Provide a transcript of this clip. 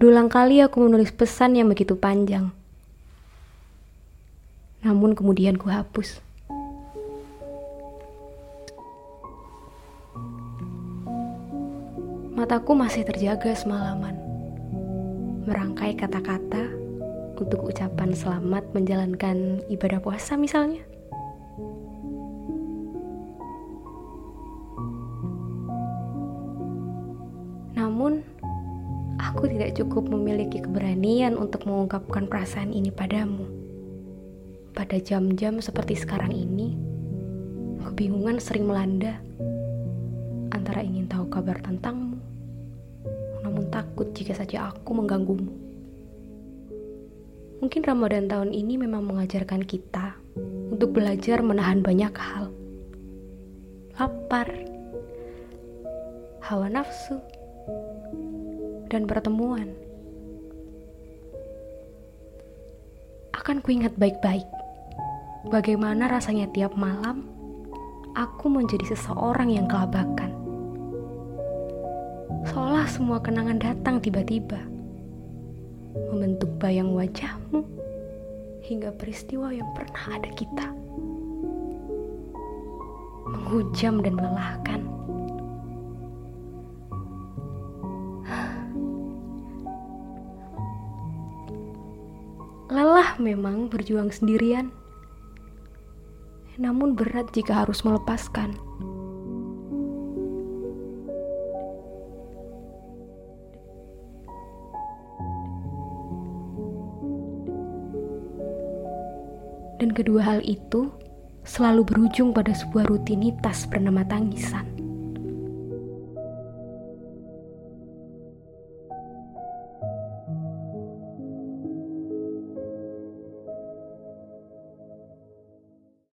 Berulang kali aku menulis pesan yang begitu panjang. Namun kemudian ku hapus. Mataku masih terjaga semalaman. Merangkai kata-kata untuk ucapan selamat menjalankan ibadah puasa misalnya. Namun, aku tidak cukup memiliki keberanian untuk mengungkapkan perasaan ini padamu. Pada jam-jam seperti sekarang ini, kebingungan sering melanda antara ingin tahu kabar tentangmu namun takut jika saja aku mengganggumu. Mungkin Ramadan tahun ini memang mengajarkan kita untuk belajar menahan banyak hal. Lapar, hawa nafsu, dan pertemuan. Akan kuingat baik-baik bagaimana rasanya tiap malam aku menjadi seseorang yang kelabakan seolah semua kenangan datang tiba-tiba, membentuk bayang wajahmu hingga peristiwa yang pernah ada kita, menghujam dan melelahkan. Lelah memang berjuang sendirian, namun berat jika harus melepaskan. Dan kedua hal itu selalu berujung pada sebuah rutinitas bernama tangisan.